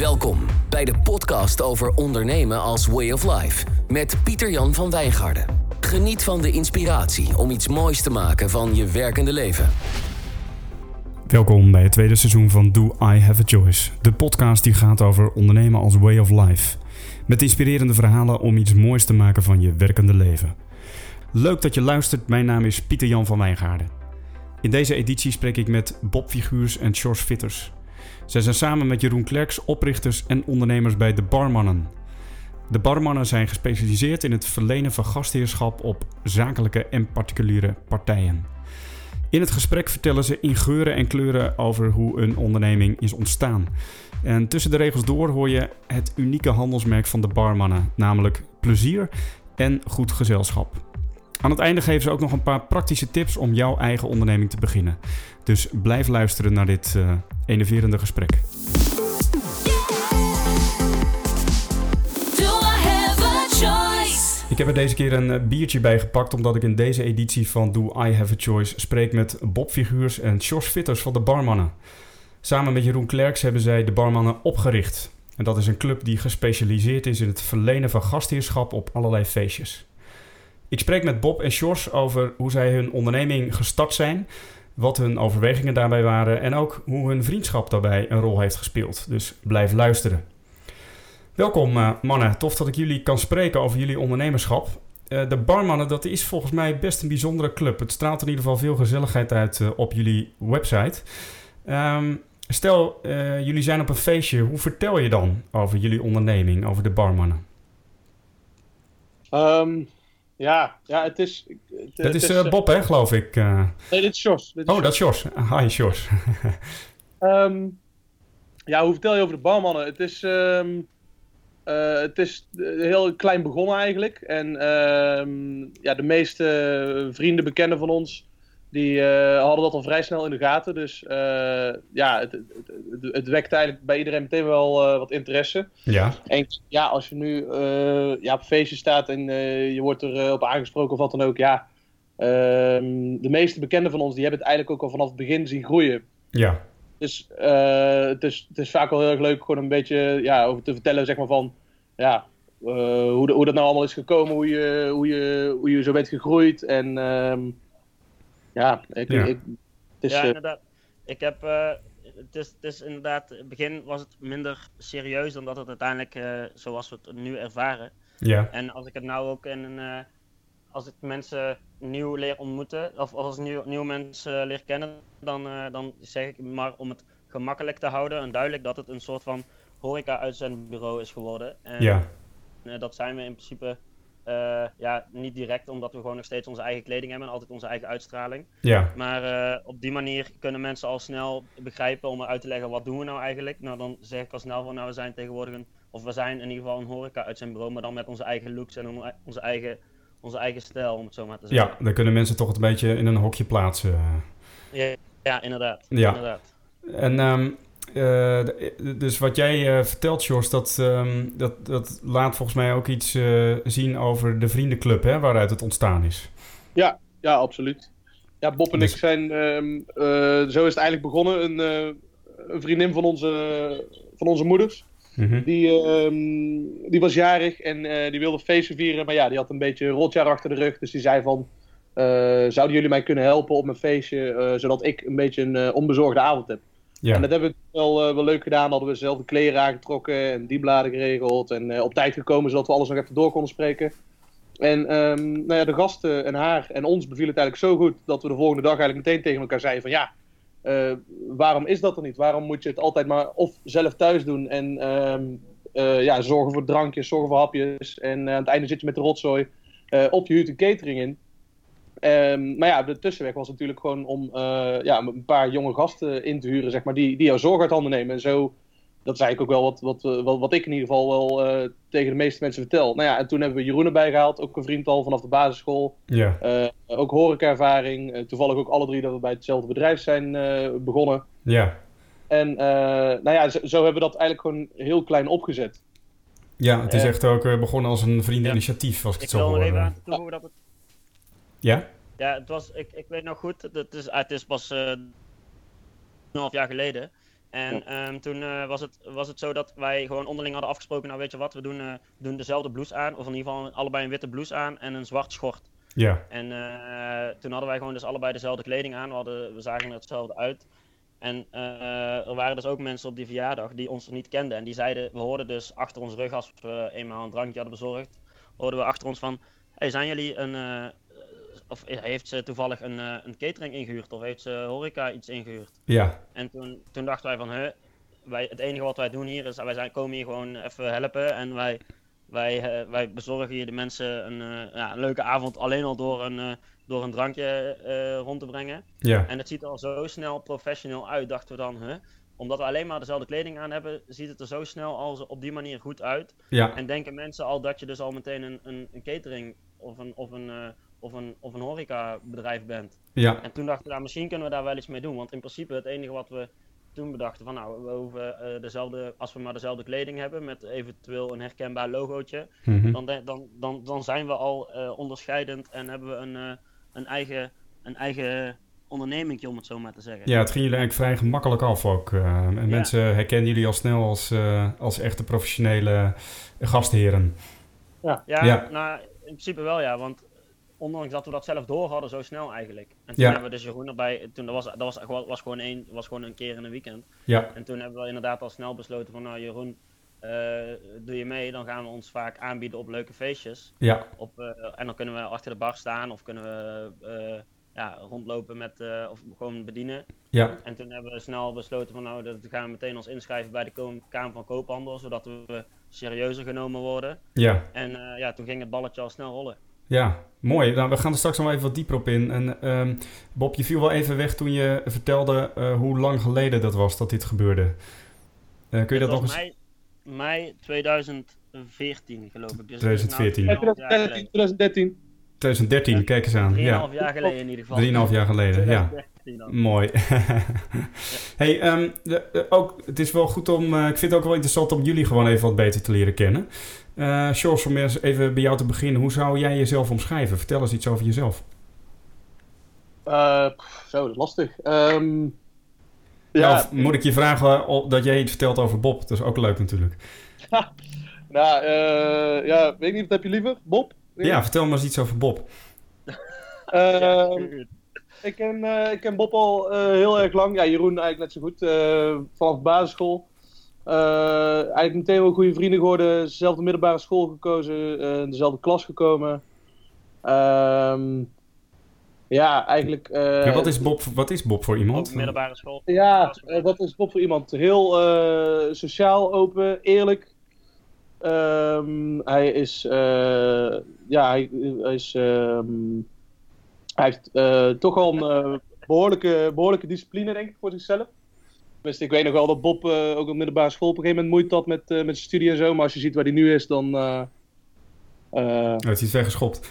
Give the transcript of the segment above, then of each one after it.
Welkom bij de podcast over ondernemen als way of life met Pieter-Jan van Wijngaarden. Geniet van de inspiratie om iets moois te maken van je werkende leven. Welkom bij het tweede seizoen van Do I Have a Choice, de podcast die gaat over ondernemen als way of life. Met inspirerende verhalen om iets moois te maken van je werkende leven. Leuk dat je luistert, mijn naam is Pieter-Jan van Wijngaarden. In deze editie spreek ik met Bob Figuurs en Sjors Vitters. Zij zijn samen met Jeroen Klerks oprichters en ondernemers bij de Barmannen. De Barmannen zijn gespecialiseerd in het verlenen van gastheerschap op zakelijke en particuliere partijen. In het gesprek vertellen ze in geuren en kleuren over hoe een onderneming is ontstaan. En tussen de regels door hoor je het unieke handelsmerk van de Barmannen, namelijk plezier en goed gezelschap. Aan het einde geven ze ook nog een paar praktische tips om jouw eigen onderneming te beginnen. Dus blijf luisteren naar dit uh, enerverende gesprek. Ik heb er deze keer een eh, biertje bij gepakt, omdat ik in deze editie van Do I Have a Choice spreek met Bob Figuurs en Jos Fitters van de Barmannen. Samen met Jeroen Klerks hebben zij de Barmannen opgericht. En dat is een club die gespecialiseerd is in het verlenen van gastheerschap op allerlei feestjes. Ik spreek met Bob en Sjors over hoe zij hun onderneming gestart zijn, wat hun overwegingen daarbij waren en ook hoe hun vriendschap daarbij een rol heeft gespeeld. Dus blijf luisteren. Welkom uh, mannen, tof dat ik jullie kan spreken over jullie ondernemerschap. Uh, de Barmannen, dat is volgens mij best een bijzondere club. Het straalt in ieder geval veel gezelligheid uit uh, op jullie website. Um, stel, jullie zijn op een feestje. Hoe vertel je dan over jullie onderneming, over de Barmannen? Um, ja, ja, het is... Het, dat is, is Bob, hè, geloof ik? Nee, dit is Jos. Dit is oh, dat is Jos. Hi, Jos. um, ja, hoe vertel je over de Barmannen? Het is... Um, uh, het is heel klein begonnen eigenlijk. En uh, ja, de meeste vrienden, bekenden van ons, die uh, hadden dat al vrij snel in de gaten. Dus uh, ja, het, het, het, wekt eigenlijk bij iedereen meteen wel wat interesse. Ja. En ja, als je nu ja, op feestje staat en je wordt er op aangesproken of wat dan ook, ja. Ehm, de meeste bekenden van ons, die hebben het eigenlijk ook al vanaf het begin zien groeien. Ja. Dus het, is, het is vaak wel heel erg leuk gewoon een beetje ja, over te vertellen, zeg maar van ja, hoe, hoe dat nou allemaal is gekomen, hoe je, hoe je, hoe je zo bent gegroeid. En um, ja, ik, ja. Ik, het is, ja, inderdaad. Ik heb, uh, het, is, het is inderdaad, in het begin was het minder serieus dan dat het uiteindelijk, uh, zoals we het nu ervaren. Ja. En als ik het nou ook in een, als ik mensen nieuw leer ontmoeten, of als ik nieuw, nieuwe mensen leer kennen, dan, dan zeg ik maar om het gemakkelijk te houden en duidelijk dat het een soort van horeca-uitzendbureau is geworden. En ja. uh, dat zijn we in principe uh, ja, niet direct, omdat we gewoon nog steeds onze eigen kleding hebben en altijd onze eigen uitstraling. Ja. Maar uh, op die manier kunnen mensen al snel begrijpen om uit te leggen wat doen we nou eigenlijk. Nou, dan zeg ik al snel van, nou, we zijn tegenwoordig een, of we zijn in ieder geval een horeca-uitzendbureau, maar dan met onze eigen looks en onze eigen, onze eigen stijl, om het zo maar te zeggen. Ja, dan kunnen mensen toch een beetje in een hokje plaatsen. Ja, ja inderdaad. Ja. inderdaad. En um, uh, dus wat jij uh, vertelt, Jos, dat, um, dat, dat laat volgens mij ook iets uh, zien over de vriendenclub, hè, waaruit het ontstaan is. Ja, ja absoluut. Ja, Bob en dus... ik zijn, um, zo is het eigenlijk begonnen. Een, een vriendin van onze, van onze moeders, mm -hmm. die, um, die was jarig en die wilde feestje vieren. Maar ja, die had een beetje een rotjaar achter de rug. Dus die zei van, zouden jullie mij kunnen helpen op mijn feestje, zodat ik een beetje een onbezorgde avond heb. Ja. En dat hebben we wel, uh, wel leuk gedaan. Hadden we zelf de kleren aangetrokken en die bladen geregeld. En uh, op tijd gekomen zodat we alles nog even door konden spreken. En um, nou ja, de gasten en haar en ons beviel het eigenlijk zo goed dat we de volgende dag eigenlijk meteen tegen elkaar zeiden van ja, uh, waarom is dat er niet? Waarom moet je het altijd maar of zelf thuis doen en um, ja, zorgen voor drankjes, zorgen voor hapjes. En aan het einde zit je met de rotzooi op je huurt een catering in. Um, maar ja, de tussenweg was natuurlijk gewoon om uh, ja, een paar jonge gasten in te huren, zeg maar, die, die jouw zorg uit handen nemen. En zo, dat is eigenlijk ook wel wat, wat, wat, wat ik in ieder geval wel uh, tegen de meeste mensen vertel. Nou ja, en toen hebben we Jeroen erbij gehaald, ook een vriend al vanaf de basisschool. Ja. Uh, ook horeca-ervaring. toevallig ook alle drie dat we bij hetzelfde bedrijf zijn begonnen. Ja. En nou ja, zo, zo, hebben we dat eigenlijk gewoon heel klein opgezet. Ja, het is echt ook begonnen als een vriendeninitiatief, als ik, ik het zo hoor. Ik wil er even aan toevoegen dat het ja? Ja, het was, ik, ik weet nog goed, het is, het is pas uh, een half jaar geleden. En ehm, toen eh, was, het, was het zo dat wij gewoon onderling hadden afgesproken, nou weet je wat, we doen, eh, doen dezelfde blouse aan, of in ieder geval allebei een witte blouse aan en een zwart schort. Ja. En eh, toen hadden wij gewoon dus allebei dezelfde kleding aan, we, hadden, we zagen er hetzelfde uit. En eh, er waren dus ook mensen op die verjaardag die ons niet kenden. En die zeiden, we hoorden dus achter ons rug, als we eenmaal een drankje hadden bezorgd, hoorden we achter ons van, hey, zijn jullie een, eh, of heeft ze toevallig een, eh, een catering ingehuurd? Of heeft ze horeca iets ingehuurd? Ja. En toen, toen dachten wij van, huh, wij, het enige wat wij doen hier is, wij zijn, komen hier gewoon even helpen. En wij, wij, eh, wij bezorgen hier de mensen een, eh, ja, een leuke avond alleen al door een, eh, door een drankje eh, rond te brengen. Ja. En het ziet er al zo snel professioneel uit, dachten we dan, huh? Omdat we alleen maar dezelfde kleding aan hebben, ziet het er zo snel al zo op die manier goed uit. Ja. En denken mensen al dat je dus al meteen een, een, een catering of een, of een, eh, of een, of een horecabedrijf bent. Ja. En toen dachten we, nou, misschien kunnen we daar wel iets mee doen. Want in principe het enige wat we toen bedachten van nou, we hoeven eh, dezelfde, als we maar dezelfde kleding hebben met eventueel een herkenbaar logootje, Mhm. dan, de- dan, dan, dan zijn we al eh, onderscheidend en hebben we een, eh, een, eigen, een eigen onderneming, om het zo maar te zeggen. Ja, het ging jullie eigenlijk vrij gemakkelijk af ook. en mensen herkennen jullie al snel als, als echte professionele gastheren. Ja, Ja. nou, in principe wel ja, want ondanks dat we dat zelf door hadden, zo snel eigenlijk. En toen Ja. hebben we dus Jeroen erbij, toen, dat, was, dat was, gewoon- was, gewoon één, was gewoon een keer in een weekend. Ja. En toen hebben we inderdaad al snel besloten van, nou Jeroen, eh, doe je mee, dan gaan we ons vaak aanbieden op leuke feestjes. Ja. Op, eh, en dan kunnen we achter de bar staan of kunnen we eh, ja, rondlopen met, of gewoon bedienen. Ja. En toen hebben we snel besloten van, nou, dat gaan we meteen ons inschrijven bij de Kamer van Koophandel, zodat we serieuzer genomen worden. Ja. En ja, toen ging het balletje al snel rollen. Ja, mooi. Nou, we gaan er straks nog even wat dieper op in. En ehm, Bob, je viel wel even weg toen je vertelde eh, hoe lang geleden dat was dat dit gebeurde. Eh, kun je dat nog eens... Mei, mei 2014 geloof ik. Dus 2014. Ja, Nou, 2013, 2013. 2013, kijk eens aan. 3,5 Ja, jaar geleden in ieder geval. 3,5 jaar geleden. Ja. 2013 dan. Mooi. hey, ehm, de- de- ook, het is wel goed om. eh, ik vind het ook wel interessant om jullie gewoon even wat beter te leren kennen. Eh Sjors, om eens even bij jou te beginnen. Hoe zou jij jezelf omschrijven? Vertel eens iets over jezelf. Eh, pff, zo, dat is lastig. Ehm, Ja, ja, of moet ik je vragen of, dat jij iets vertelt over Bob? Dat is ook leuk natuurlijk. nou, eh, ja, weet ik niet, wat heb je liever? Bob? Ja, vertel me eens iets over Bob. Ehm, Ja, ik, ken, eh, ik ken Bob al eh, heel erg lang. Ja, Jeroen eigenlijk net zo goed. eh, vanaf basisschool. Eh, eigenlijk meteen wel goede vrienden geworden. Dezelfde middelbare school gekozen. in dezelfde klas gekomen. Ehm, ja, eigenlijk... eh, Ja, wat, is Bob, wat is Bob voor Op iemand? de middelbare school. Ja, eh, wat is Bob voor iemand? Heel eh, sociaal, open, eerlijk. Ehm, hij is, eh, ja, hij, hij is, ehm, hij heeft eh, toch al een eh, behoorlijke, behoorlijke discipline, denk ik, voor zichzelf. Tenminste, ik weet nog wel dat Bob eh, ook op middelbare school op een gegeven moment moeite had met, eh, met zijn studie en zo. Maar als je ziet waar hij nu is, dan eh, eh, Oh, het weggeschopt.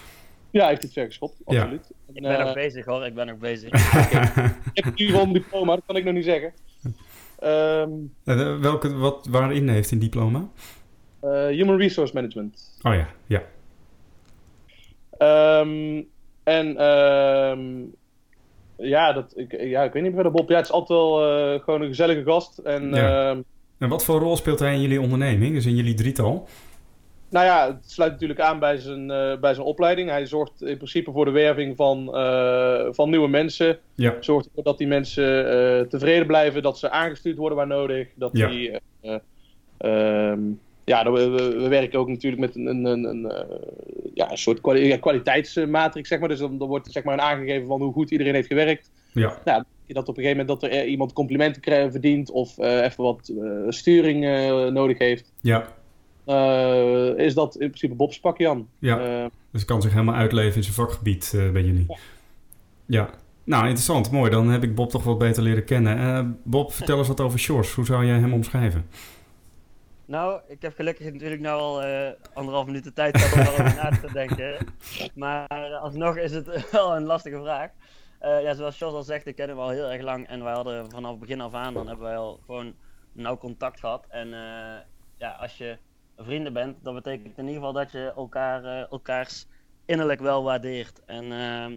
ja, heeft hij het ver geschopt, Ja. absoluut. Ik ben nog bezig hoor, ik ben nog bezig. ik heb nu wel een diploma, dat kan ik nog niet zeggen. Ehm, Eh, welke, wat, waarin heeft hij een diploma? Eh, human Resource Management. Oh ja, ja. Ehm, en ehm, ja, dat, ik, ja, ik weet niet verder Bob. Ja, het is altijd wel eh, gewoon een gezellige gast. En Ja. ehm, En wat voor rol speelt hij in jullie onderneming? Dus in jullie drietal? nou ja, het sluit natuurlijk aan bij zijn, eh, bij zijn opleiding. Hij zorgt in principe voor de werving van, van nieuwe mensen. Ja. Zorgt ervoor dat die mensen tevreden blijven, dat ze aangestuurd worden waar nodig. Dat Ja. die, ja, we, we, we werken ook natuurlijk met een, een, een, een, eh, ja, een soort kwali- ja, kwaliteitsmatrix, zeg maar. Dus dan, dan wordt zeg maar een aangegeven van hoe goed iedereen heeft gewerkt. Ja. Ja, dat op een gegeven moment dat er eh, iemand complimenten verdient of eh, even wat sturing nodig heeft, Ja. is dat in principe Bob's pakje aan. Ja. Dus hij kan zich helemaal uitleven in zijn vakgebied bij jullie. Ja. Nou, interessant. Mooi. Dan heb ik Bob toch wat beter leren kennen. Bob, vertel eens wat over Sjors. Hoe zou jij hem omschrijven? Nou, ik heb gelukkig natuurlijk nu al eh, anderhalf minuut de tijd gehad om daarover na te denken. Maar alsnog is het wel een lastige vraag. Eh, ja, zoals Jos al zegt, ik ken hem al heel erg lang. En wij hadden vanaf begin af aan, dan hebben wij al gewoon nauw contact gehad. En eh, ja, als je vrienden bent, dat betekent in ieder geval dat je elkaar, elkaars innerlijk wel waardeert. En ehm,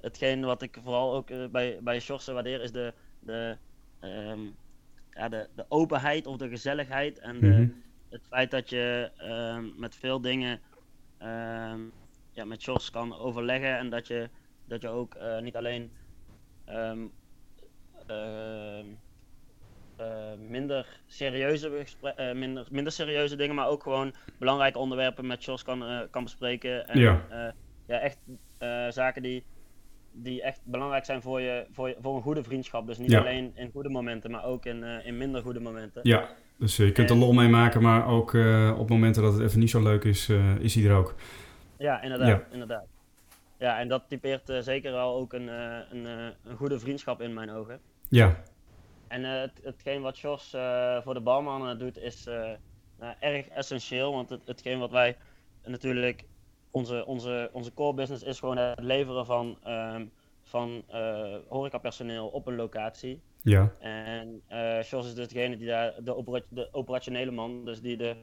hetgeen wat ik vooral ook bij, bij Sjors waardeer, is de, de, ehm, ja, de, de openheid of de gezelligheid en de, Mhm. het feit dat je ehm, met veel dingen ehm, ja, met Jos kan overleggen en dat je, dat je ook eh, niet alleen ehm, eh, minder, serieuze eh, minder, minder serieuze dingen, maar ook gewoon belangrijke onderwerpen met Jos kan, kan bespreken. En, Ja. ja, echt zaken die, die echt belangrijk zijn voor, je, voor, je, voor een goede vriendschap. Dus niet Ja. alleen in goede momenten, maar ook in, eh, in minder goede momenten. Ja, dus eh, je kunt er lol mee maken, maar ook eh, op momenten dat het even niet zo leuk is, is hij er ook. Ja, inderdaad. Ja. inderdaad. Ja, en dat typeert zeker wel ook een, een, een goede vriendschap in mijn ogen. Ja, En het, hetgeen wat Jos voor de barmannen doet is nou, erg essentieel. Want het, hetgeen wat wij natuurlijk, onze, onze, onze core business is gewoon het leveren van, ehm van eh, horecapersoneel op een locatie. ja, En eh Jos is dus degene die daar, de, opera- de operationele man, dus die de,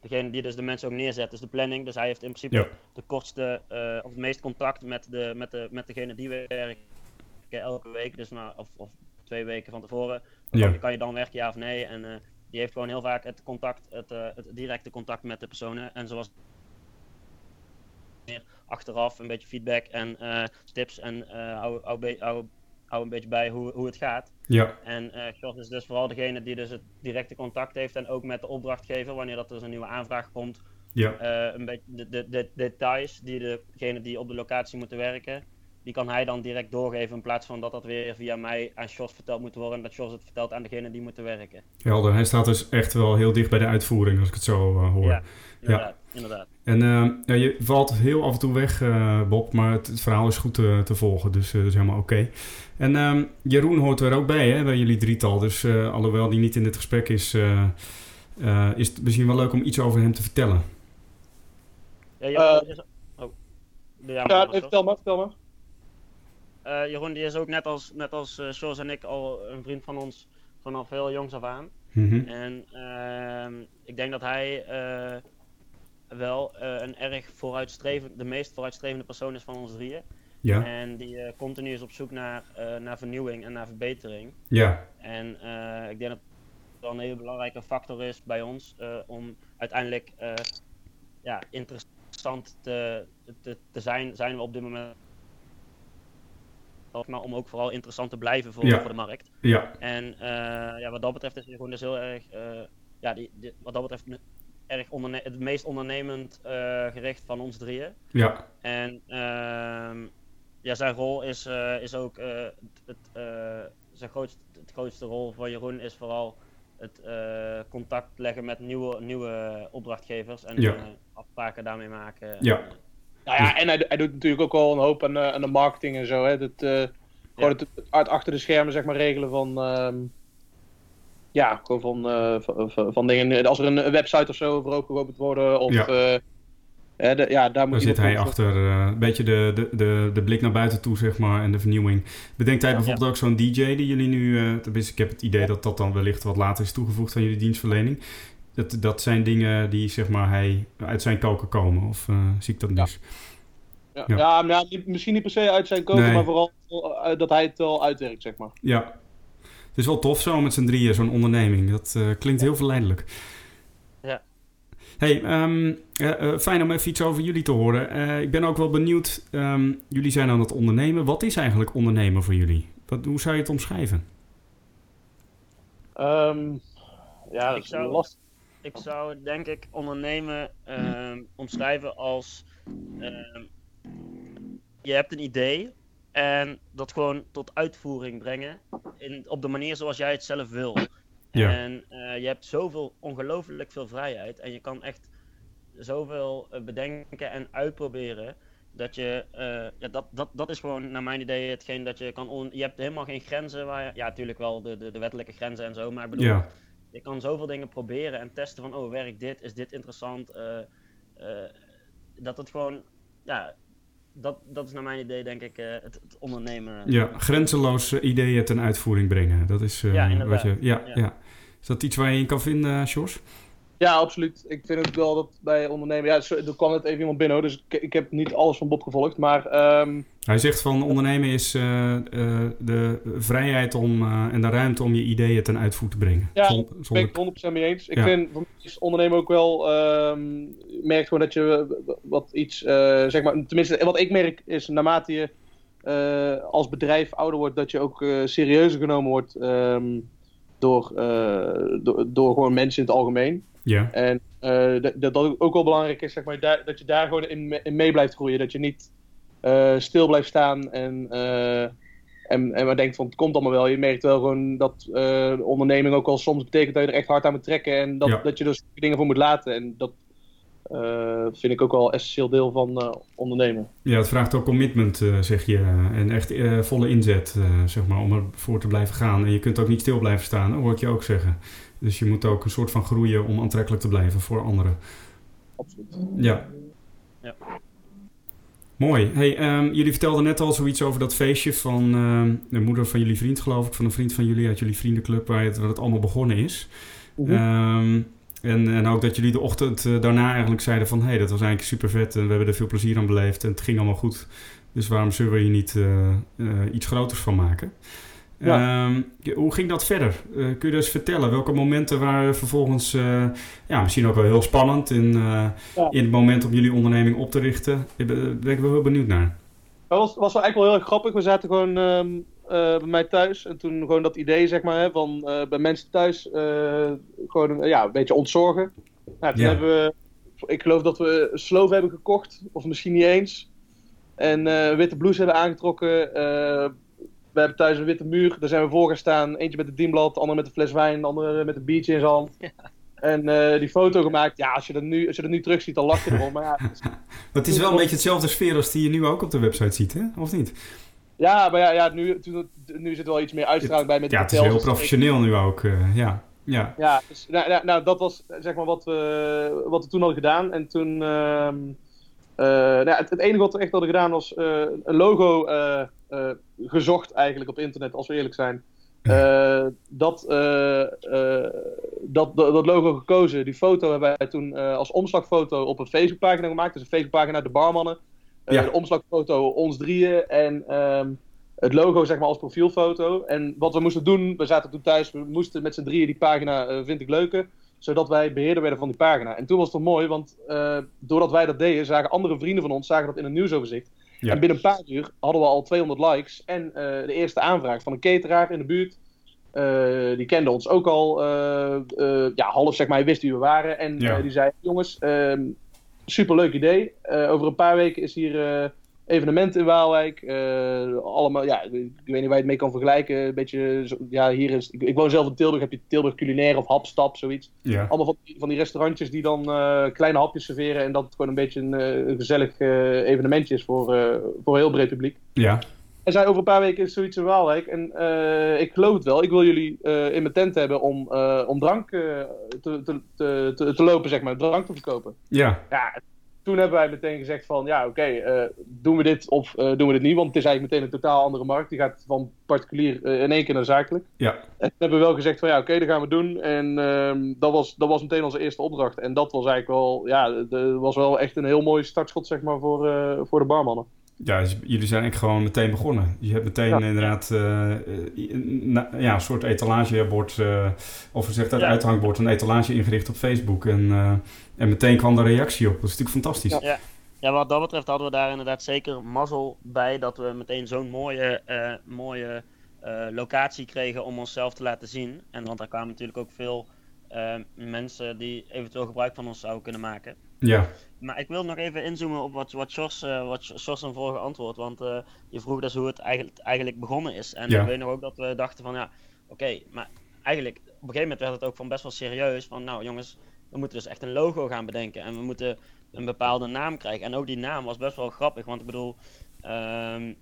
degene die dus de mensen ook neerzet, dus de planning. Dus hij heeft in principe Ja. de kortste, eh, of het meest contact met, de, met, de, met degene die werken elke week, dus na, of, of twee weken van tevoren. Ja. kan, je, dan werken, ja of nee? En die heeft gewoon heel vaak het contact, het, het directe contact met de personen. En zoals meer achteraf een beetje feedback en eh, tips en eh hou, hou, hou, hou een beetje bij hoe, hoe het gaat. ja, En eh Jos is dus vooral degene die dus het directe contact heeft en ook met de opdrachtgever wanneer dat dus een nieuwe aanvraag komt. ja, een beetje de, de, de details die degene die op de locatie moeten werken, die kan hij dan direct doorgeven in plaats van dat dat weer via mij aan Jos verteld moet worden en dat Jos het vertelt aan degene die moeten werken. helder. Hij staat dus echt wel heel dicht bij de uitvoering, als ik het zo eh, hoor. Ja, inderdaad. inderdaad. En eh, ja, je valt heel af en toe weg, eh, Bob, maar het, het verhaal is goed te, te volgen, dus dat is helemaal oké. En ehm, Jeroen hoort er ook bij, hè, bij jullie drietal. Dus eh, alhoewel die niet in dit gesprek is, eh, eh, is het misschien wel leuk om iets over hem te vertellen. Ja, is... Oh. Ja, Ja, maar, nee, vertel maar, vertel maar. Eh, Jeroen die is ook net als, net als Jos en ik al een vriend van ons vanaf heel jongs af aan. Mhm. En ehm, ik denk dat hij eh, wel een erg vooruitstrevend, de meest vooruitstrevende persoon is van ons drieën. Ja, En die continu is op zoek naar, naar vernieuwing en naar verbetering. ja, En ik denk dat het wel een hele belangrijke factor is bij ons om uiteindelijk ja, interessant te, te, te zijn, zijn we op dit moment. Maar om ook vooral interessant te blijven voor, Ja. voor de markt. ja, En eh, ja, wat dat betreft is Jeroen dus heel erg, eh, ja, die, die- wat dat betreft erg het meest ondernemend eh, gericht van ons drieën. ja, En ehm, ja, zijn rol is, is ook het, zijn grootste, het grootste rol van Jeroen is vooral het contact leggen met nieuwe, nieuwe opdrachtgevers en Ja. afspraken daarmee maken. Ja. En, Nou ja, en hij, hij doet natuurlijk ook wel een hoop aan, eh, aan de marketing en zo. Hè. Dat, eh, gewoon het, achter de schermen zeg maar, regelen van. ehm, ja, gewoon van, eh, van, van- van dingen. Als er een, website of zo open geopend worden. Of, Ja. ja. hè, de- ja, daar moet daar je zit hij achter. een beetje de, de, de, de blik naar buiten toe, zeg maar, en de vernieuwing. Bedenkt hij Ja. bijvoorbeeld ook zo'n DJ die jullie nu... eh tenminste, ik heb het idee dat dat dan wellicht wat later is toegevoegd aan jullie dienstverlening. Dat, dat zijn dingen die, zeg maar, hij uit zijn koken komen. Of eh, zie ik dat mis? Ja, Ja. ja. maar ja, niet- misschien niet per se uit zijn koken, Nee. maar vooral eh, dat hij het wel uitwerkt, zeg maar. Ja. Het is wel tof zo met z'n drieën, zo'n onderneming. Dat eh, klinkt heel verleidelijk. Ja. Hey, ehm, eh, eh, fijn om even iets over jullie te horen. Eh, ik ben ook wel benieuwd, ehm, jullie zijn aan het ondernemen. Wat is eigenlijk ondernemen voor jullie? Wat, hoe zou je het omschrijven? Ehm, ja, dat Ik is zou- lastig. Ik zou denk ik ondernemen ehm, omschrijven als ehm, je hebt een idee en dat gewoon tot uitvoering brengen in, op de manier zoals jij het zelf wil. Ja. En eh, je hebt zoveel, ongelooflijk veel vrijheid en je kan echt zoveel eh, bedenken en uitproberen. Dat je, eh, ja, dat, dat, dat is gewoon naar mijn idee hetgeen dat je kan. On je hebt helemaal geen grenzen waar je, ja, natuurlijk wel de, de, de wettelijke grenzen en zo, maar ik bedoel, Ja, je kan zoveel dingen proberen en testen van, oh, werkt dit? Is dit interessant? Eh, eh, dat het gewoon, ja, dat, dat is naar mijn idee denk ik eh, het, het ondernemen. ja. grenzeloos ideeën ten uitvoering brengen. Dat is Ja, wat je... Ja, ja. Ja. Is dat iets waar je in kan vinden, Sjors? Ja, absoluut. Ik vind ook wel dat bij ondernemen. Ja, zo- er kwam net even iemand binnen, hoor, dus ik, ik heb niet alles van Bob gevolgd. Maar ehm, Hij zegt van ondernemen is eh, eh, de vrijheid om, eh, en de ruimte om je ideeën ten uitvoer te brengen. Ja, Zon- ben ik het 100% mee eens. Ik Ja. vind voor mij is ondernemen ook wel. je merkt gewoon dat je wat iets. zeg maar, tenminste, wat ik merk is naarmate je als bedrijf ouder wordt, dat je ook serieuzer genomen wordt ehm, door, door, door gewoon mensen in het algemeen. Ja, En eh, dat, dat ook wel belangrijk is, zeg maar, daar, dat je daar gewoon in, in mee blijft groeien. Dat je niet eh, stil blijft staan en, eh, en, en maar denkt van het komt allemaal wel. Je merkt wel gewoon dat onderneming ook wel soms betekent dat je er echt hard aan moet trekken. En dat, Ja. dat je dus dingen voor moet laten. En dat vind ik ook wel essentieel deel van ondernemen. ja, het vraagt ook commitment, zeg je. En echt volle inzet, zeg maar, om ervoor te blijven gaan. En je kunt ook niet stil blijven staan, hoor ik je ook zeggen. Dus je moet ook een soort van groeien om aantrekkelijk te blijven voor anderen. Absoluut. Ja. Ja. Mooi. Hey, ehm, jullie vertelden net al zoiets over dat feestje van ehm, de moeder van jullie vriend, geloof ik. Van een vriend van jullie uit jullie vriendenclub, waar het, waar het allemaal begonnen is. Ehm, en, en ook dat jullie de ochtend eh, daarna eigenlijk zeiden van... hé, hey, dat was eigenlijk super vet en we hebben er veel plezier aan beleefd en het ging allemaal goed. Dus waarom zullen we hier niet eh, eh, iets groters van maken? Ja. Ehm, hoe ging dat verder? Eh, kun je dus vertellen? Welke momenten waren vervolgens... eh, ja, misschien ook wel heel spannend in, eh, Ja. in het moment om jullie onderneming op te richten? Ik ben, ben ik wel heel benieuwd naar. Dat was, was wel eigenlijk wel heel erg grappig. We zaten gewoon ehm, eh, bij mij thuis. En toen gewoon dat idee, zeg maar, hè, van bij mensen thuis gewoon ja, een beetje ontzorgen. Nou, toen hebben we, ik geloof dat we een sloof hebben gekocht, of misschien niet eens. En witte blouse hebben aangetrokken. We hebben thuis een witte muur, daar zijn we voor gaan staan. Eentje met het dienblad, de andere met een fles wijn, de andere met een biertje in zijn hand. En eh, die foto gemaakt. Ja, als je dat nu, als je dat nu terug ziet, dan lach je erom. Maar ja, Het is wel een beetje hetzelfde sfeer als die je nu ook op de website ziet, hè? Of niet? Ja, maar ja, ja nu, nu zit er wel iets meer uitstraling bij met Ja, de het is heel professioneel nu ook. eh, ja, ja. Ja, dus, nou, nou, nou, dat was zeg maar wat we, wat we toen hadden gedaan. En toen, ehm, eh, nou, het, het enige wat we echt hadden gedaan was eh, een logo gezocht eigenlijk op internet, als we eerlijk zijn. Eh, dat, eh, eh, dat, dat, dat logo gekozen, die foto hebben wij toen eh, als omslagfoto op een Facebookpagina gemaakt. Dus een Facebookpagina de barmannen. Eh, Ja. De omslagfoto ons drieën en ehm, het logo zeg maar als profielfoto. En wat we moesten doen, we zaten toen thuis, we moesten met z'n drieën die pagina eh, vind ik leuker, zodat wij beheerder werden van die pagina. En toen was het mooi, want eh, doordat wij dat deden, zagen andere vrienden van ons zagen dat in een nieuwsoverzicht. Ja. En binnen een paar uur hadden we al 200 likes en eh, de eerste aanvraag van een cateraar in de buurt. Eh, die kende ons ook al eh, ja, half, zeg maar, hij wist wie we waren. En Ja. die zei, jongens, ehm superleuk idee. Over een paar weken is hier evenement in Waalwijk. Eh, allemaal, ja, ik weet niet waar je het mee kan vergelijken. Een beetje, ja, hier is, ik, ik woon zelf in Tilburg, heb je Tilburg culinair of hapstap, zoiets. ja. Allemaal van die, van die restaurantjes die dan eh, kleine hapjes serveren en dat het gewoon een beetje een, eh, een gezellig evenementje is voor, voor een heel breed publiek. ja. En zei over een paar weken is zoiets in Waalwijk. En ik geloof het wel. Ik wil jullie in mijn tent hebben om, om drank te, te, te, te, te lopen, zeg maar. Drank te verkopen. ja. Ja, toen hebben wij meteen gezegd van... Ja, oké, eh, doen we dit of eh, doen we dit niet? Want het is eigenlijk meteen een totaal andere markt. Die gaat van particulier eh, in één keer naar zakelijk. Ja. En toen hebben we wel gezegd van ja, oké, dat gaan we doen. En ehm, dat, was, dat was meteen onze eerste opdracht. En dat was eigenlijk wel... Ja, dat was wel echt een heel mooi startschot, zeg maar, voor, voor de barmannen. Ja, dus jullie zijn echt gewoon meteen begonnen. Je hebt meteen Ja. inderdaad na- ja, een soort etalagebord, of hoe zegt dat, Ja. uithangbord, een etalage ingericht op Facebook. En, en meteen kwam de reactie op. Dat is natuurlijk fantastisch. Ja. Ja, wat dat betreft hadden we daar inderdaad zeker mazzel bij dat we meteen zo'n mooie, eh, mooie eh, locatie kregen om onszelf te laten zien. En want daar kwamen natuurlijk ook veel eh, mensen die eventueel gebruik van ons zouden kunnen maken. Ja, Maar ik wil nog even inzoomen op wat, wat Sjors, wat Sjors een vorige antwoord. Want je vroeg dus hoe het eigenlijk, eigenlijk begonnen is. En Ja. ik weet nog ook dat we dachten van ja, oké, maar eigenlijk op een gegeven moment werd het ook van best wel serieus. Van nou jongens, we moeten dus echt een logo gaan bedenken. En we moeten een bepaalde naam krijgen. En ook die naam was best wel grappig. Want ik bedoel, ehm,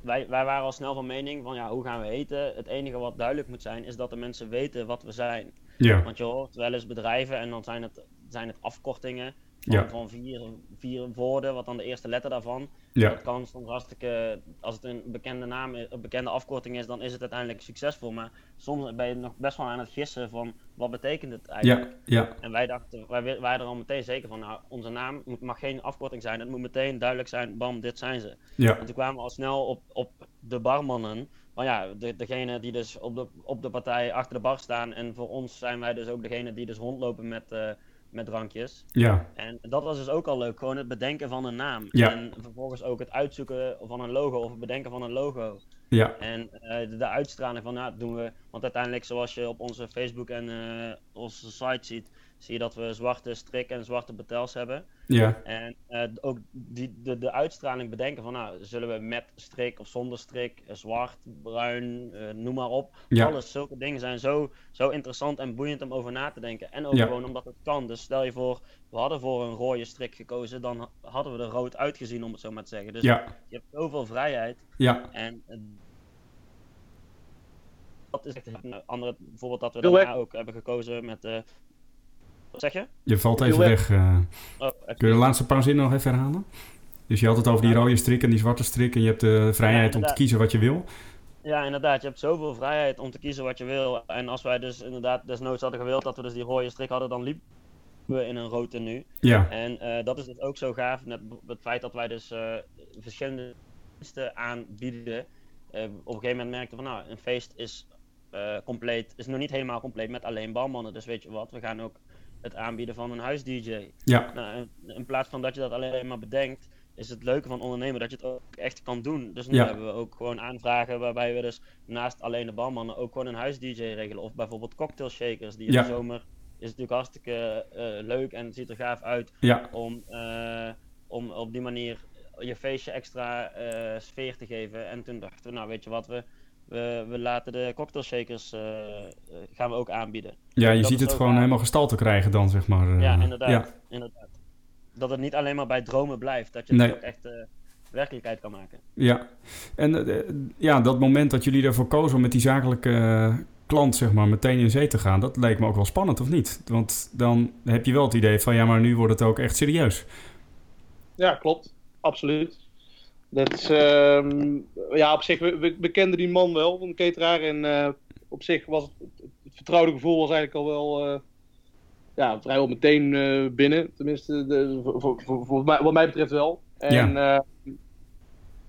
wij, wij waren al snel van mening van ja, hoe gaan we heten? Het enige wat duidelijk moet zijn is dat de mensen weten wat we zijn. ja, Want je hoort wel eens bedrijven en dan zijn het, zijn het afkortingen van, Ja. van vier, vier woorden, wat dan de eerste letter daarvan. Ja. Dat kan soms hartstikke, als het een bekende naam, een bekende afkorting is, dan is het uiteindelijk succesvol. Maar soms ben je nog best wel aan het gissen van wat betekent het eigenlijk. Ja, ja. En wij dachten, wij waren er al meteen zeker van, nou, onze naam mag geen afkorting zijn. Het moet meteen duidelijk zijn, bam, dit zijn ze. Ja. En toen kwamen we al snel op, op de barmannen. Maar ja, de, degene die dus op de, op de partij achter de bar staan. En voor ons zijn wij dus ook degene die dus rondlopen met, uh, met drankjes. Ja. En dat was dus ook al leuk. Gewoon het bedenken van een naam. Ja. En vervolgens ook het uitzoeken van een logo of het bedenken van een logo. Ja. En uh, de, de, uitstraling van, nou, doen we. Want uiteindelijk, zoals je op onze Facebook en uh, onze site ziet, zie je dat we zwarte strik en zwarte betels hebben. Ja. En uh, ook die, de, de uitstraling bedenken van, nou, zullen we met strik of zonder strik, zwart, bruin, noem maar op. Ja. Alles, zulke dingen zijn zo, zo interessant en boeiend om over na te denken. En ook Ja. gewoon omdat het kan. Dus stel je voor, we hadden voor een rode strik gekozen, dan hadden we er rood uitgezien, om het zo maar te zeggen. Dus Ja. je hebt zoveel vrijheid. Ja. En eh, dat is echt een andere bijvoorbeeld dat we daarna ook hebben gekozen met. Wat zeg je? Je valt even weg. eh. Oh, kun je de laatste paar zinnen nog even herhalen? Dus je had het over die rode strik en die zwarte strik en je hebt de vrijheid om te kiezen wat je wil. Ja, inderdaad. Je hebt zoveel vrijheid om te kiezen wat je wil. En als wij dus inderdaad desnoods hadden gewild dat we dus die rode strik hadden, dan liepen we in een rood tenue. Ja. En eh, dat is dus ook zo gaaf met b- het feit dat wij dus eh, verschillende diensten aanbieden. Op een gegeven moment merkten we van nou, een feest is compleet, is nog niet helemaal compleet met alleen barmannen. Dus weet je wat, we gaan ook het aanbieden van een huis-DJ. Ja. Nou, in, in plaats van dat je dat alleen maar bedenkt, is het leuke van ondernemen dat je het ook echt kan doen. Dus nu Ja. hebben we ook gewoon aanvragen waarbij we dus naast alleen de barmannen ook gewoon een huis-DJ regelen. Of bijvoorbeeld cocktail shakers, die in Ja. de zomer is natuurlijk hartstikke eh, leuk en ziet er gaaf uit Ja. om, eh, om op die manier je feestje extra eh, sfeer te geven. En toen dachten we, nou weet je wat, we, we, we laten de cocktail shakers eh, eh, gaan we ook aanbieden. Ja, je Dat ziet het gewoon helemaal gestalte krijgen dan, zeg maar. eh. Ja, inderdaad, Ja. inderdaad. Dat het niet alleen maar bij dromen blijft, dat je Nee. het ook echt eh, werkelijkheid kan maken. Ja, en ja, dat moment dat jullie ervoor kozen om met die zakelijke klant zeg maar, meteen in zee te gaan, dat leek me ook wel spannend, of niet? Want dan heb je wel het idee van, ja, maar nu wordt het ook echt serieus. Ja, klopt. Absoluut. Dat is, ehm, ja, op zich, we, we, kenden die man wel, een cateraar. En eh, op zich was het, het vertrouwde gevoel was eigenlijk al wel eh, ja, vrijwel meteen eh, binnen. Tenminste, de, voor, voor, voor, mij, wat mij betreft wel. En ja,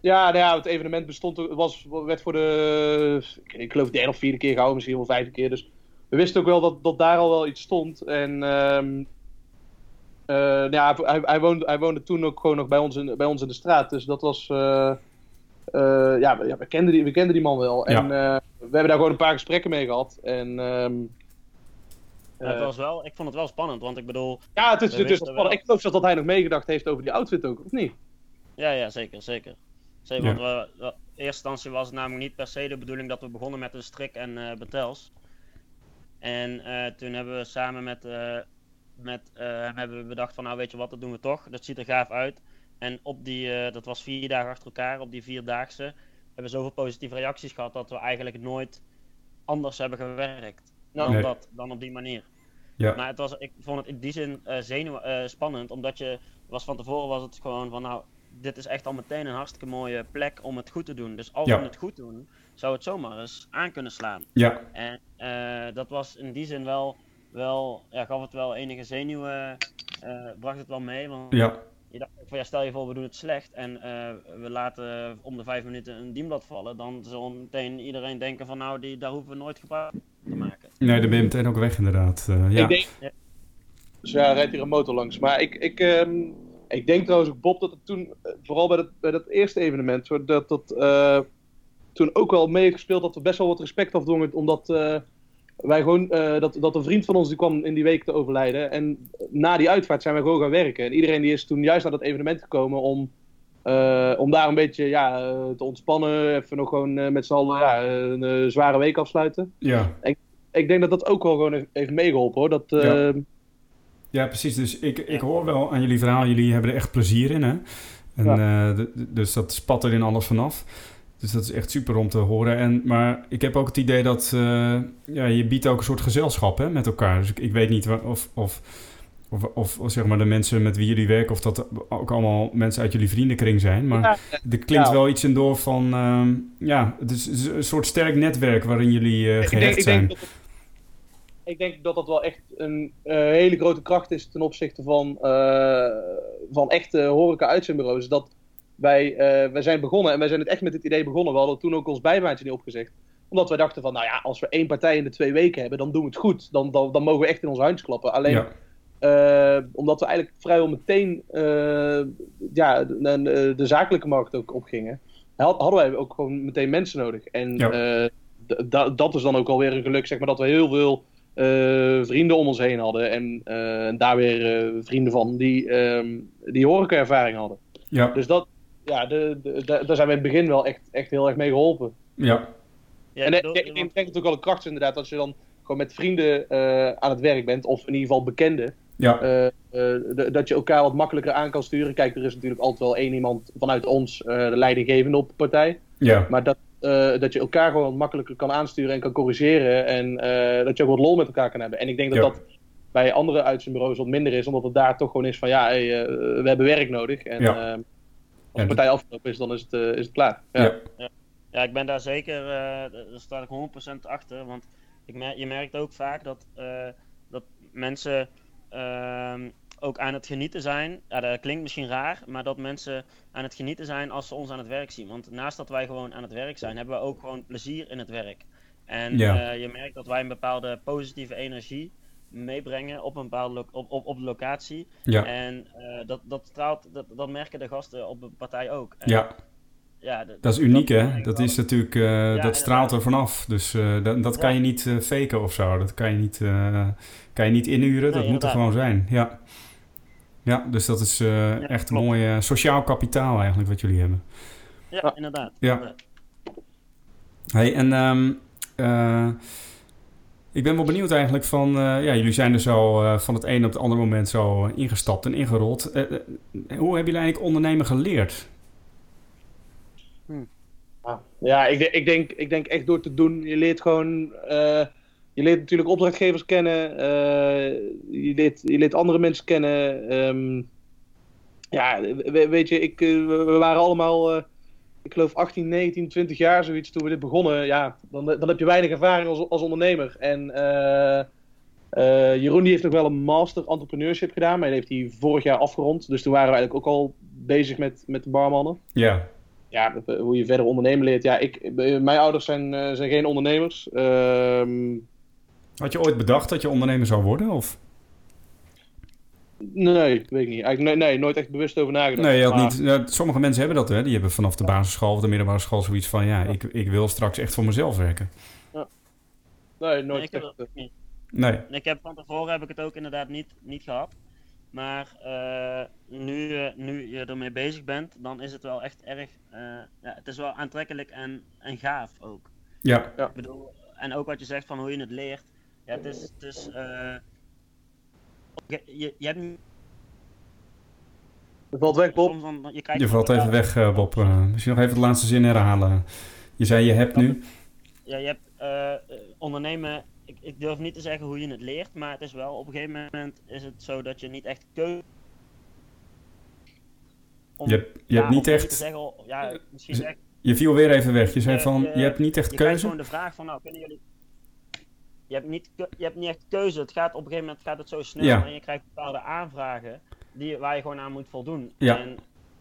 ja, nou ja, het evenement bestond, was, werd voor de, ik, ik geloof, derde of vierde keer gehouden, misschien wel vijfde keer. Dus we wisten ook wel dat, dat daar al wel iets stond. En ehm nou ja, hij, hij, woonde, hij woonde toen ook gewoon nog bij ons in, bij ons in de straat. Dus dat was. Uh, uh, ja, we, kenden die, we kenden die man wel. En we hebben daar gewoon een paar gesprekken mee gehad. En, um, Ja, het was wel, ik vond het wel spannend, want ik bedoel... ja, het is, het is spannend. wel- Ik geloof zelfs dat hij nog meegedacht heeft over die outfit ook, of niet? Ja, ja, zeker, zeker. zeker Ja. Want we, we- in eerste instantie was het namelijk niet per se de bedoeling dat we begonnen met een strik en eh betels. En eh, toen hebben we samen met, eh, met hem hebben we bedacht van nou weet je wat, dat doen we toch. Dat ziet er gaaf uit. En op die, eh, dat was vier dagen achter elkaar, op die vierdaagse, hebben we zoveel positieve reacties gehad dat we eigenlijk nooit anders hebben gewerkt. Dan, Nee. dat, dan op die manier. Ja. Maar het was, ik vond het in die zin eh zenuw, spannend, omdat je was van tevoren was het gewoon van nou, dit is echt al meteen een hartstikke mooie plek om het goed te doen. Dus als Ja. we het goed doen, zou het zomaar eens aan kunnen slaan. Ja, En dat was in die zin wel, wel ja, gaf het wel enige zenuwen, eh, bracht het wel mee. Want ja, je dacht van ja, stel je voor we doen het slecht en eh, we laten om de vijf minuten een dienblad vallen. Dan zal meteen iedereen denken van nou, die, daar hoeven we nooit gebruik van te maken. nee, dan ben je meteen ook weg inderdaad. Eh, ja. Ik denk... Ja. Dus ja, rijdt hier een motor langs. Maar ik, ik, ehm, ik denk trouwens ook, Bob, dat het toen, vooral bij dat, bij dat eerste evenement, dat dat eh, toen ook wel mee heeft gespeeld dat we best wel wat respect afdwongen, omdat eh, wij gewoon, eh, dat, dat een vriend van ons die kwam in die week te overlijden. En na die uitvaart zijn wij gewoon gaan werken. En iedereen die is toen juist naar dat evenement gekomen om, eh, om daar een beetje ja, eh, te ontspannen, even nog gewoon met z'n allen ja, een zware week afsluiten. Ja. Ik denk dat dat ook wel gewoon heeft, meegeholpen hoor. Dat, Ja. ja, precies. Dus ik, ik hoor wel aan jullie verhaal, jullie hebben er echt plezier in, hè? En, dus dat spat er in alles vanaf. Dus dat is echt super om te horen. En, maar ik heb ook het idee dat eh, ja, je biedt ook een soort gezelschap hè, met elkaar. Dus ik, ik weet niet of, of Of, of, zeg maar de mensen met wie jullie werken, of dat ook allemaal mensen uit jullie vriendenkring zijn. Maar Ja, er klinkt ja. wel iets in door van, ehm, ja, het is een soort sterk netwerk waarin jullie ik, gehecht denk, ik, zijn. denk dat ik denk dat dat wel echt een eh, hele grote kracht is ten opzichte van, van echte horeca-uitzendbureaus. Dat wij, eh, wij zijn begonnen en wij zijn het echt met het idee begonnen. We hadden toen ook ons bijbaantje niet opgezegd. Omdat wij dachten van, nou ja, als we één partij in de twee weken hebben, dan doen we het goed. Dan, dan, dan mogen we echt in ons handje klappen. Alleen, Ja, eh, omdat we eigenlijk vrijwel meteen eh, ja, de, de, de zakelijke markt ook opgingen, had- hadden wij ook gewoon meteen mensen nodig. En Ja. dat is dan ook alweer een geluk, zeg maar, dat we heel veel vrienden om ons heen hadden. En daar weer vrienden van die, ehm die horeca-ervaring hadden. ja, Dus dat, ja, de, de, de- daar zijn we in het begin wel echt, echt heel erg mee geholpen. ja, Ja, en ik denk dat het ook wel een kracht is inderdaad, als je dan gewoon met vrienden eh, aan het werk bent, of in ieder geval bekenden. ja, Eh, eh, dat je elkaar wat makkelijker aan kan sturen. Kijk, er is natuurlijk altijd wel één iemand vanuit ons, eh, de leidinggevende op de partij. ja, Maar dat, eh, dat je elkaar gewoon wat makkelijker kan aansturen en kan corrigeren. En eh, dat je ook wat lol met elkaar kan hebben. En ik denk dat Ja. dat bij andere uitzendbureaus wat minder is. Omdat het daar toch gewoon is van ja, hey, we hebben werk nodig. En Ja. De partij afgelopen is, dan is het, eh, is het klaar. Ja. ja, Ja, ik ben daar zeker, eh, daar sta ik 100% achter. Want ik mer je merkt ook vaak dat, eh, dat mensen ehm, ook aan het genieten zijn. Ja, dat klinkt misschien raar, maar dat mensen aan het genieten zijn als ze ons aan het werk zien. Want naast dat wij gewoon aan het werk zijn, hebben we ook gewoon plezier in het werk. En Ja. eh, je merkt dat wij een bepaalde positieve energie meebrengen op een bepaalde lo- op, op, op de locatie. ja, En eh, dat, dat straalt, dat, dat merken de gasten op de partij ook. En, ja. ja, Dat is uniek, hè? Dat is natuurlijk, eh, dat straalt er vanaf. Dus eh, dat, dat kan je niet eh, faken of zo. Dat kan je niet, eh, kan je niet inhuren. dat moet er gewoon zijn. Ja, ja dus dat is eh, echt een klopt. mooi sociaal kapitaal eigenlijk wat jullie hebben. Ja, inderdaad. Ja. inderdaad. Hey, en ehm, eh, ik ben wel benieuwd eigenlijk van... eh, ja, jullie zijn er zo eh, van het ene op het andere moment zo ingestapt en ingerold. Eh, hoe hebben jullie eigenlijk ondernemen geleerd? Ja, ik, ik, denk, ik denk echt door te doen. Je leert gewoon. je leert natuurlijk opdrachtgevers kennen. je, leert, je leert andere mensen kennen. ehm, ja, we- weet je, ik, we waren allemaal. Eh, ik geloof 18, 19, 20 jaar zoiets toen we dit begonnen. Ja, dan, dan heb je weinig ervaring als, als ondernemer. En eh, eh, Jeroen die heeft nog wel een master entrepreneurship gedaan. Maar die heeft hij vorig jaar afgerond. Dus toen waren we eigenlijk ook al bezig met, met de barmannen Ja, ja, hoe je verder ondernemen leert. Ja, ik, eh, mijn ouders zijn, eh, zijn geen ondernemers. Ehm, had je ooit bedacht dat je ondernemer zou worden? Of? Nee, weet ik niet. Eigenlijk, nee, nee, nooit echt bewust over nagedacht. Nee, je Maar- niet, ja, sommige mensen hebben dat, hè? Die hebben vanaf de basisschool of de middelbare school zoiets van... ja, ik, ik wil straks echt voor mezelf werken. Nee, Nee, nooit ik heb echt. ook niet. Nee, Ik heb van tevoren heb ik het ook inderdaad niet, niet gehad. Maar eh, nu, eh, nu je ermee bezig bent, dan is het wel echt erg. eh, ja, het is wel aantrekkelijk en, en gaaf ook. ja, Ik bedoel, en ook wat je zegt van hoe je het leert. Ja, het is. Het is eh, je, je, je hebt niet. Het valt weg, Bob. dan- je, je valt even weg, eh, Bob. Eh, misschien nog even de laatste zin herhalen. Je zei je hebt nu. Ja, je hebt eh, ondernemen. Ik, ik durf niet te zeggen hoe je het leert, maar het is wel op een gegeven moment is het zo dat je niet echt keuze. Je hebt, je hebt niet echt... zeggen, ja, misschien zeg, Je viel weer even weg. Je zei Je- van, je- je hebt niet echt je krijgt keuze? gewoon de vraag van, nou, kunnen jullie. Je hebt, niet, je hebt niet echt keuze. Het gaat op een gegeven moment gaat het zo snel Ja. en je krijgt bepaalde aanvragen die, waar je gewoon aan moet voldoen. Ja. En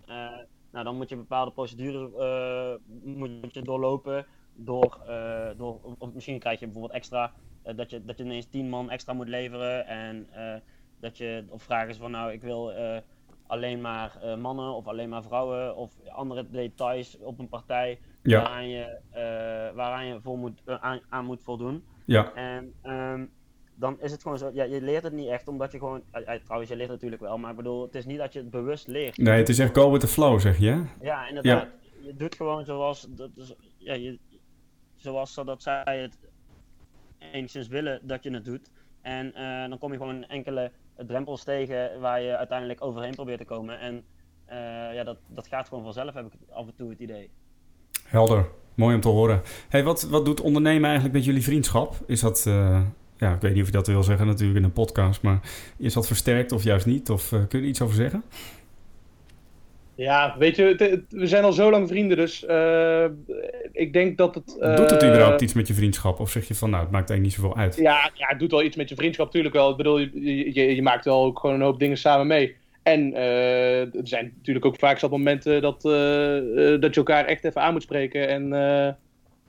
eh, nou, dan moet je bepaalde procedures eh, moet, je doorlopen. Door, eh, door, of- of misschien krijg je bijvoorbeeld extra dat, je, dat je ineens 10 man extra moet leveren. En dat je op vragen is van nou, ik wil alleen maar mannen of alleen maar vrouwen of andere details op een partij Ja, waaraan je, waaraan je voor moet, aan, aan moet voldoen. Ja, En ehm, dan is het gewoon zo, ja, je leert het niet echt omdat je gewoon, ja, ja, trouwens je leert het natuurlijk wel, maar ik bedoel, het is niet dat je het bewust leert. nee, het is echt go with the flow, zeg je. Ja, inderdaad. Je doet gewoon zoals, dat is, ja, je, zoals dat zij het enigszins willen dat je het doet. En eh, dan kom je gewoon enkele drempels tegen waar je uiteindelijk overheen probeert te komen. En eh, ja, dat, dat gaat gewoon vanzelf, heb ik af en toe het idee. Helder. Mooi om te horen. Hey, wat, wat doet ondernemen eigenlijk met jullie vriendschap? Is dat, eh, ja, ik weet niet of je dat wil zeggen natuurlijk in een podcast, maar is dat versterkt of juist niet? Of kun je er iets over zeggen? Ja, weet je, we zijn al zo lang vrienden, dus uh, ik denk dat het... Uh, doet het überhaupt iets met je vriendschap? Of zeg je van, nou, het maakt eigenlijk niet zoveel uit? Ja, ja het doet wel iets met je vriendschap, natuurlijk wel. Ik bedoel, je, je, je maakt wel ook gewoon een hoop dingen samen mee. En uh, er zijn natuurlijk ook vaak zat momenten dat, dat je elkaar echt even aan moet spreken. En,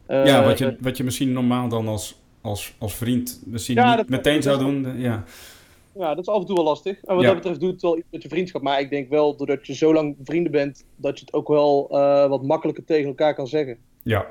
ja, wat je, wat je misschien normaal dan als, als, als vriend misschien ja, niet meteen zou doen. Ja. Ja, dat is af en toe wel lastig. En wat dat betreft doet het wel iets met je vriendschap. Maar ik denk wel, doordat je zo lang vrienden bent, dat je het ook wel uh, wat makkelijker tegen elkaar kan zeggen. Ja.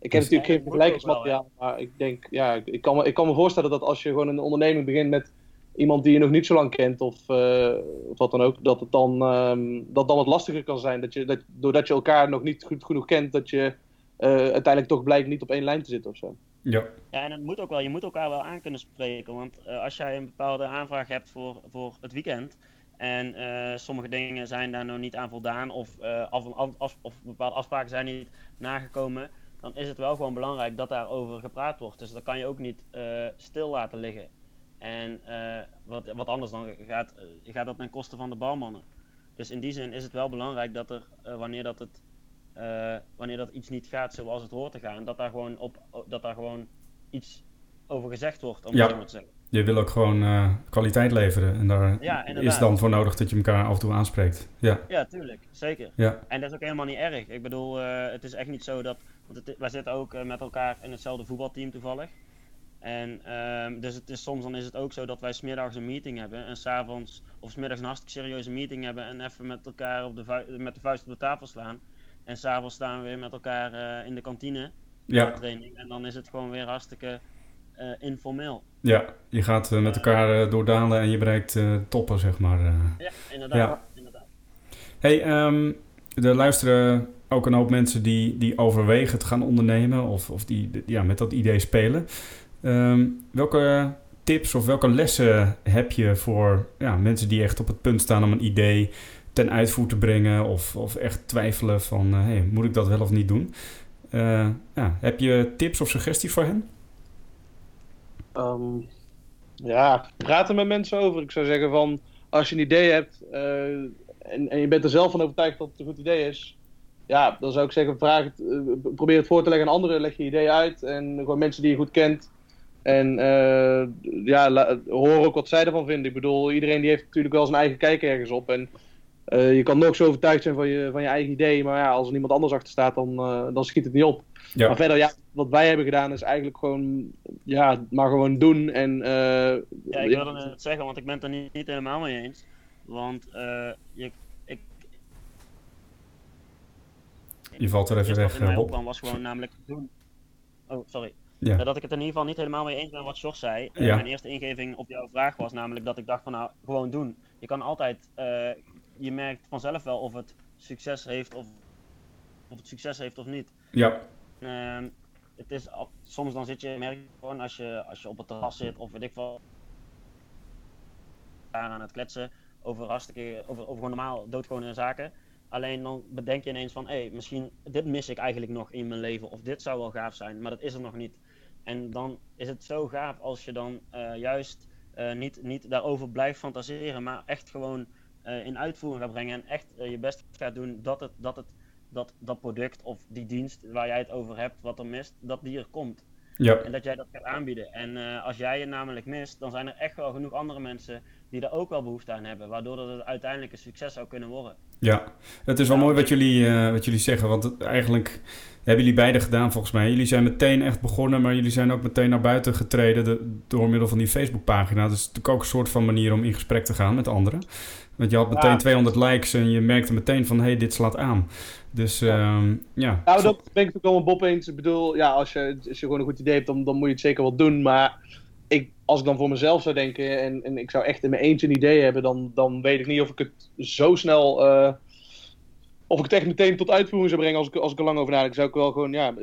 Ik heb dus natuurlijk geen vergelijkingsmateriaal, maar ik denk, ja, ik kan, me, ik kan me voorstellen dat als je gewoon een onderneming begint met iemand die je nog niet zo lang kent, of, uh, of wat dan ook, dat het dan, um, dat dan wat lastiger kan zijn. Dat je, dat, doordat je elkaar nog niet goed genoeg kent, dat je uh, uiteindelijk toch blijkt niet op één lijn te zitten of zo. Ja. ja, en het moet ook wel, je moet elkaar wel aan kunnen spreken. Want uh, als jij een bepaalde aanvraag hebt voor, voor het weekend. En uh, sommige dingen zijn daar nog niet aan voldaan. Of, uh, af, af, of bepaalde afspraken zijn niet nagekomen. Dan is het wel gewoon belangrijk dat daarover gepraat wordt. Dus dat kan je ook niet stil laten liggen. En wat, wat anders dan gaat, gaat dat ten koste van de balmannen. Dus in die zin is het wel belangrijk dat er, wanneer dat het uh, wanneer dat iets niet gaat zoals het hoort te gaan, dat daar gewoon, op, dat daar gewoon iets over gezegd wordt, om ja. zo te zeggen. Je wil ook gewoon kwaliteit leveren en daar ja, is dan voor nodig dat je elkaar af en toe aanspreekt. Ja, ja tuurlijk, zeker. Ja. En dat is ook helemaal niet erg. Ik bedoel, het is echt niet zo dat. Want het, wij zitten ook met elkaar in hetzelfde voetbalteam toevallig. En uh, dus het is, soms dan is het ook zo dat wij smiddags een meeting hebben en s'avonds of smiddags een hartstikke serieuze meeting hebben en even met elkaar op de met de vuist op de tafel slaan. En s'avonds staan we weer met elkaar uh, in de kantine. Ja. Training. En dan is het gewoon weer hartstikke uh, informeel. Ja, je gaat uh, met elkaar doordalen en je bereikt toppen, zeg maar. Ja, inderdaad. Ja. inderdaad. Hey, um, er luisteren ook een hoop mensen die, die overwegen te gaan ondernemen of, of die ja, met dat idee spelen. Um, welke tips of welke lessen heb je voor ja, mensen die echt op het punt staan om een idee ten uitvoer te brengen of, of echt twijfelen van uh, hey, moet ik dat wel of niet doen. Uh, ja, heb je tips of suggesties voor hen? Um, ja, praat er met mensen over. Ik zou zeggen van als je een idee hebt uh, en, en je bent er zelf van overtuigd dat het een goed idee is, ja, dan zou ik zeggen, vraag het, probeer het voor te leggen aan anderen, leg je idee uit en gewoon mensen die je goed kent. En uh, ja, hoor ook wat zij ervan vinden. Ik bedoel, iedereen die heeft natuurlijk wel zijn eigen kijk ergens op. En uh, je kan nog zo overtuigd zijn van je, van je eigen idee, maar ja, als er niemand anders achter staat, dan, uh, dan schiet het niet op. Ja. Maar verder, ja, wat wij hebben gedaan is eigenlijk gewoon, ja, maar gewoon doen. En, uh, ja, ik wilde het zeggen, want ik ben het er niet, niet helemaal mee eens. Want je, ik... Je valt er even weg, Mijn plan was gewoon namelijk doen. Oh, sorry. Ja. dat ik het in ieder geval niet helemaal mee eens ben wat Jos zei. Ja. Mijn eerste ingeving op jouw vraag was namelijk dat ik dacht van nou, gewoon doen. Je kan altijd je merkt vanzelf wel of het succes heeft of, of het succes heeft of niet. Ja. Uh, het is, soms dan zit je, merk je gewoon als je, als je op het terras zit of weet ik veel, aan het kletsen over hartstikke, over, over gewoon normaal doodgewone zaken. Alleen dan bedenk je ineens van, hé, hey, misschien dit mis ik eigenlijk nog in mijn leven of dit zou wel gaaf zijn, maar dat is er nog niet. En dan is het zo gaaf als je dan uh, juist uh, niet, niet daarover blijft fantaseren, maar echt gewoon uh, in uitvoering gaat brengen en echt je best gaat doen dat, het, dat, het, dat dat product of die dienst waar jij het over hebt, wat er mist, dat die er komt. Ja. En dat jij dat gaat aanbieden. En als jij je namelijk mist, dan zijn er echt wel genoeg andere mensen die er ook wel behoefte aan hebben, waardoor dat het uiteindelijk een succes zou kunnen worden. Ja, het is wel mooi wat jullie, wat jullie zeggen, want eigenlijk hebben jullie beide gedaan volgens mij. Jullie zijn meteen echt begonnen, maar jullie zijn ook meteen naar buiten getreden de, door middel van die Facebookpagina. Dus het is natuurlijk ook een soort van manier om in gesprek te gaan met anderen. Want je had meteen 200 likes en je merkte meteen van, hé, hey, dit slaat aan. Dus ja. Um, ja. Nou, dat ben ik ook met Bob eens. Ik bedoel, ja, als je, als je gewoon een goed idee hebt, dan, dan moet je het zeker wel doen. Maar als ik dan voor mezelf zou denken en, en ik zou echt in mijn eentje een idee hebben, dan, dan weet ik niet of ik het zo snel... Uh, of ik het echt meteen tot uitvoering zou brengen als ik, als ik er lang over nadenk. Zou ik wel gewoon ja,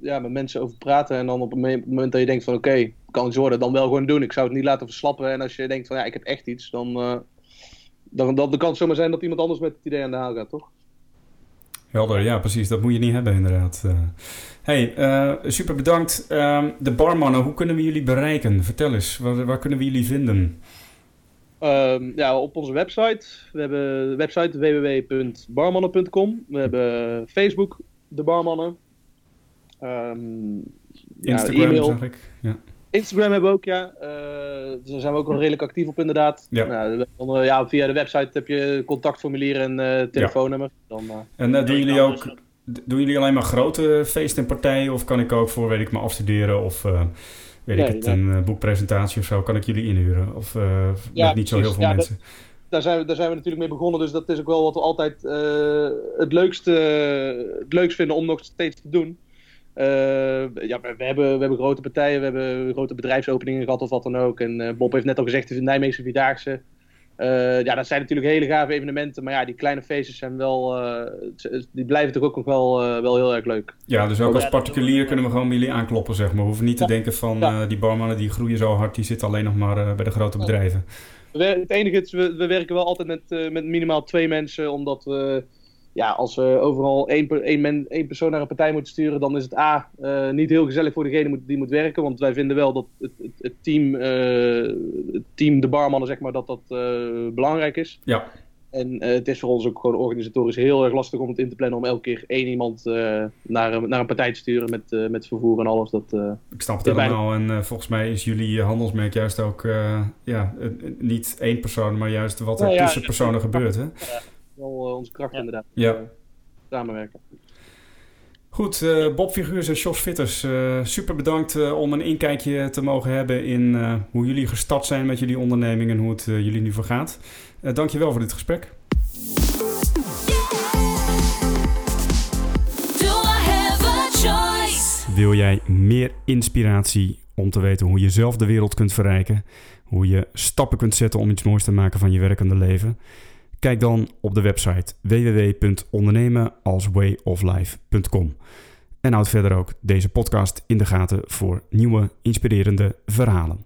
ja, met mensen over praten. En dan op het moment dat je denkt van oké, kan het worden, dan wel gewoon doen. Ik zou het niet laten verslappen. En als je denkt van ja, ik heb echt iets, dan... Uh, dan, dan, dan kan het zomaar zijn dat iemand anders met het idee aan de haal gaat, toch? Helder, ja precies. Dat moet je niet hebben inderdaad. Uh, hey, uh, super bedankt. Uh, de barmannen, hoe kunnen we jullie bereiken? Vertel eens, waar, waar kunnen we jullie vinden? Um, ja, op onze website. We hebben de website www.barmannen.com. We hebben Facebook, de barmannen. Um, Instagram, ja, ik. Ja. Instagram hebben we ook, ja. Uh, daar zijn we ook wel redelijk actief op, inderdaad. Ja. Nou, ja, via de website heb je contactformulier en uh, telefoonnummer. Dan, uh, en doen jullie ook... Doen jullie alleen maar grote feesten en partijen? Of kan ik ook voor, weet ik, me afstuderen of weet ik het, een boekpresentatie of zo, kan ik jullie inhuren? Of ja, niet zo heel veel mensen? daar zijn, we, daar zijn we natuurlijk mee begonnen. Dus dat is ook wel wat we altijd het, leukste, het leukst vinden om nog steeds te doen. Ja, we, hebben, we hebben grote partijen, we hebben grote bedrijfsopeningen gehad of wat dan ook. En Bob heeft net al gezegd, de Nijmeegse Vierdaagse. Uh, ja, dat zijn natuurlijk hele gave evenementen. Maar ja, die kleine feestjes zijn wel, die blijven toch ook nog wel, wel heel erg leuk. Ja, dus ook als particulier kunnen we gewoon bij jullie aankloppen, zeg maar. We hoeven niet te denken van die barmannen die groeien zo hard, die zitten alleen nog maar bij de grote bedrijven. het enige is, we, we werken wel altijd met, met minimaal twee mensen, omdat we ja, als we overal één, één, één persoon naar een partij moeten sturen, dan is het A, uh, niet heel gezellig voor degene die moet werken. Want wij vinden wel dat het, het, het team, uh, het team, de barmannen, zeg maar, dat dat uh, belangrijk is. Ja. En het is voor ons ook gewoon organisatorisch heel erg lastig om het in te plannen om elke keer één iemand naar, een, naar een partij te sturen met, met vervoer en alles. Dat, Ik snap het helemaal. En volgens mij is jullie handelsmerk juist ook ja, niet één persoon, maar juist wat er tussen personen gebeurt. Hè? Ja onze kracht ja. inderdaad. Ja. Uh, samenwerken. Goed, uh, Bob Figuurs en Jos Vitters, super bedankt om een inkijkje te mogen hebben in hoe jullie gestart zijn met jullie onderneming en hoe het jullie nu vergaat. dankjewel voor dit gesprek. Wil jij meer inspiratie om te weten hoe je zelf de wereld kunt verrijken? Hoe je stappen kunt zetten om iets moois te maken van je werkende leven? Kijk dan op de website www.ondernemenalswayoflife.com. En houd verder ook deze podcast in de gaten voor nieuwe inspirerende verhalen.